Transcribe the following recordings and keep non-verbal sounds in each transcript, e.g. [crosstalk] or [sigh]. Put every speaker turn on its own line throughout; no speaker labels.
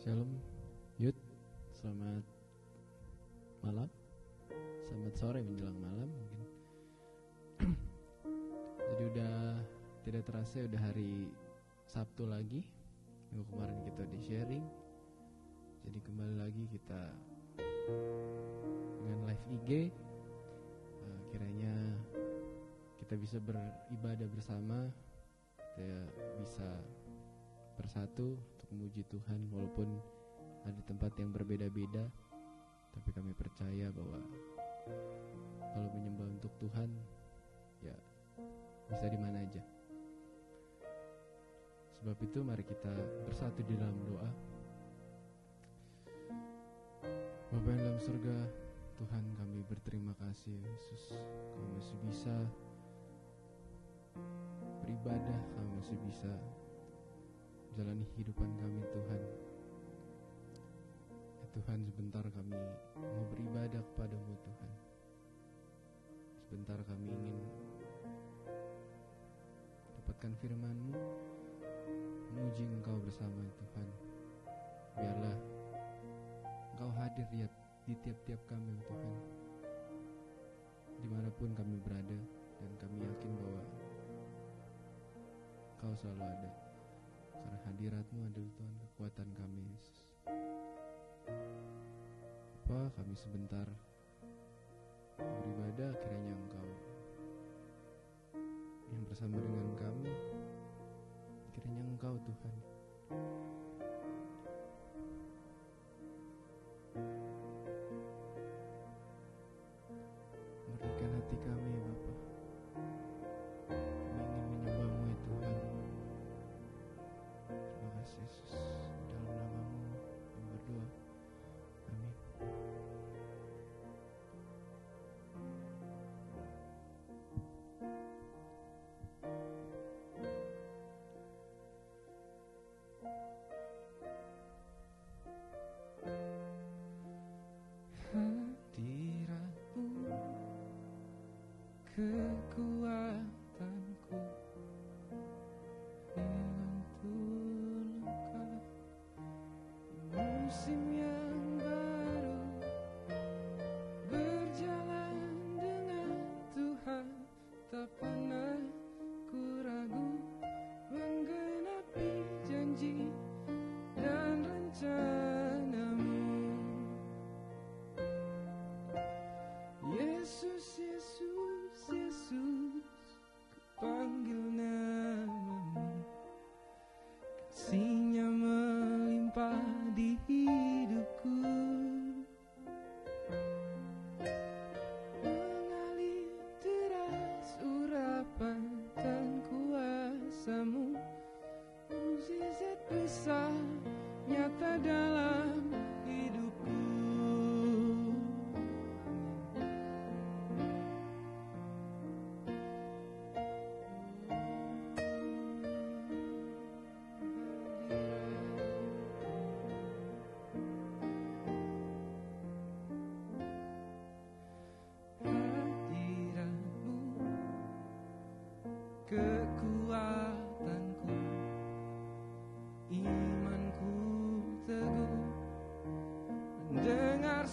Shalom, Yud. Selamat malam. Selamat sore menjelang malam mungkin. [clears throat] Jadi udah tidak terasa udah hari Sabtu lagi. Minggu kemarin kita di sharing. Jadi kembali lagi kita dengan live IG. Eh, kiranya kita bisa beribadah bersama. Kita bisa bersatu untuk memuji Tuhan walaupun ada tempat yang berbeda-beda. Tapi kami percaya bahwa kalau menyembah untuk Tuhan ya bisa di mana aja. Sebab itu mari kita bersatu di dalam doa. Bapak yang dalam surga Tuhan kami berterima kasih Yesus. Kami masih bisa beribadah kami masih bisa jalani kehidupan kami Tuhan. Ya Tuhan sebentar kami mau beribadah kepadamu Tuhan. Sebentar kami ingin dapatkan firman-Mu memuji Engkau bersama Tuhan. Biarlah Engkau hadir di, di tiap-tiap kami Tuhan. Di mana pun kami berada dan kami Engkau selalu ada. Karena hadiratmu adalah Tuhan kekuatan kami Yesus. Apa kami sebentar beribadah kiranya Engkau yang bersama dengan kami kiranya Engkau Tuhan Besar nyata dalam hidupku. Hadiratmu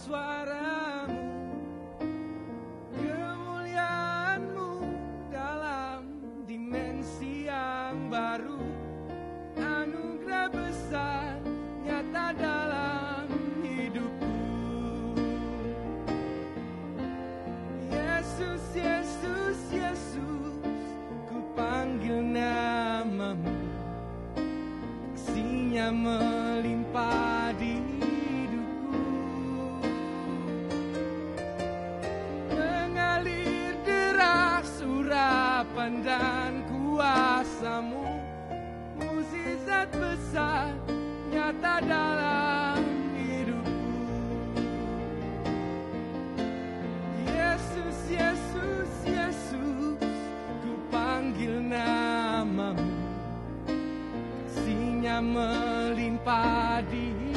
suaramu kemuliaanmu dalam dimensi yang baru. Anugerah besar nyata dalam hidupku. Yesus, Yesus, Yesus, ku panggil namamu. Kasihnya dan kuasamu Muzizat besar nyata dalam hidupku. Yesus, Yesus, Yesus, ku panggil namamu. Kasihnya melimpah di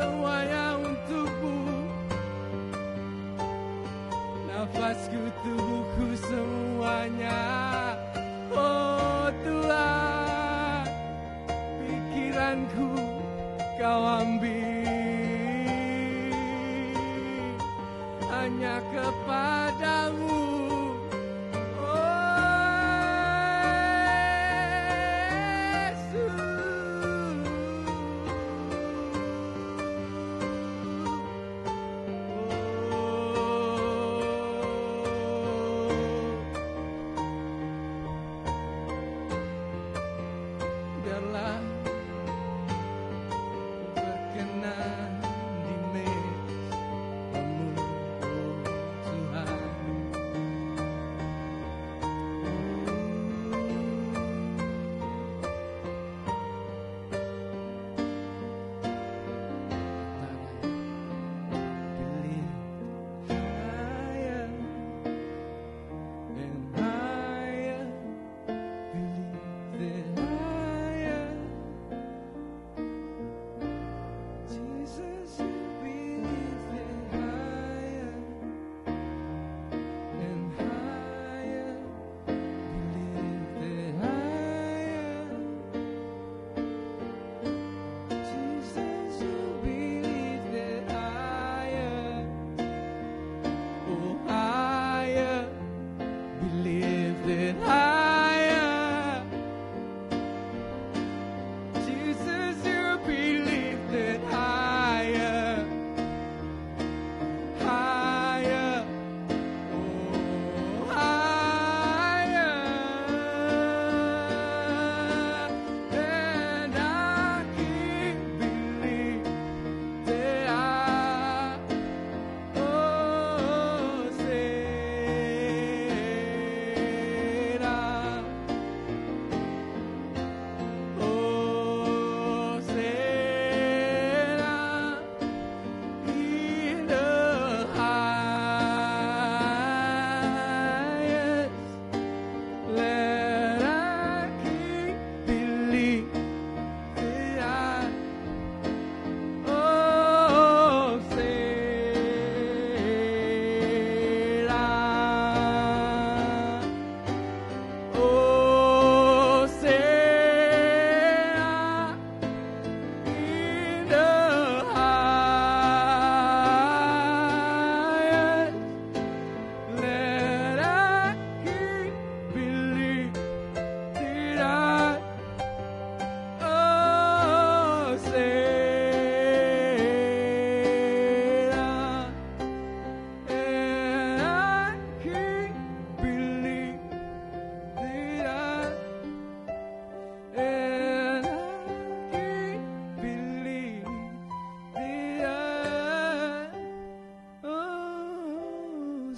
semuanya untukmu. Nafasku, tubuhku, semuanya. Oh Tuhan Pikiranku, kau ambil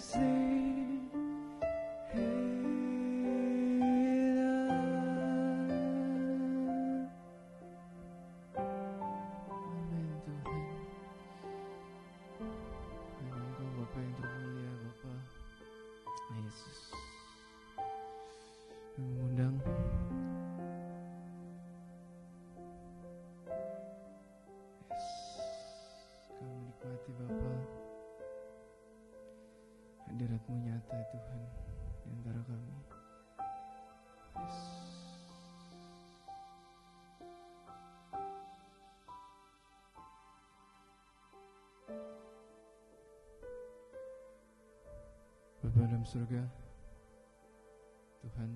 hadiratmu nyata Tuhan di antara kami. Yes. Bapak dalam surga, Tuhan,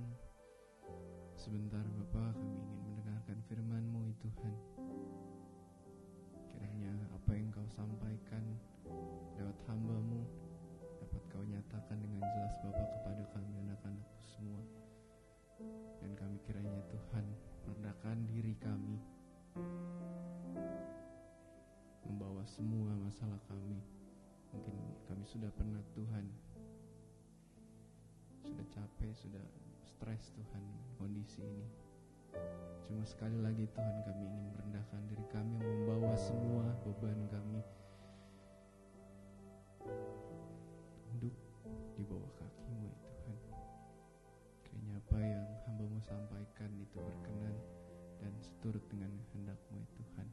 sebentar Bapak kami ingin mendengarkan firman-Mu ya Tuhan. Kiranya apa yang kau sampaikan lewat hamba-Mu kau nyatakan dengan jelas Bapak kepada kami anak-anakmu semua. Dan kami kiranya Tuhan merendahkan diri kami membawa semua masalah kami. Mungkin kami sudah penat Tuhan, sudah capek, sudah stres Tuhan kondisi ini. Cuma sekali lagi Tuhan kami ingin merendahkan diri kami membawa semua beban kami apa yang hambamu sampaikan itu berkenan dan seturut dengan kehendakmu ya Tuhan.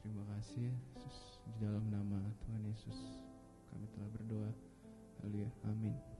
Terima kasih Yesus di dalam nama Tuhan Yesus kami telah berdoa. Haleluya. Amin.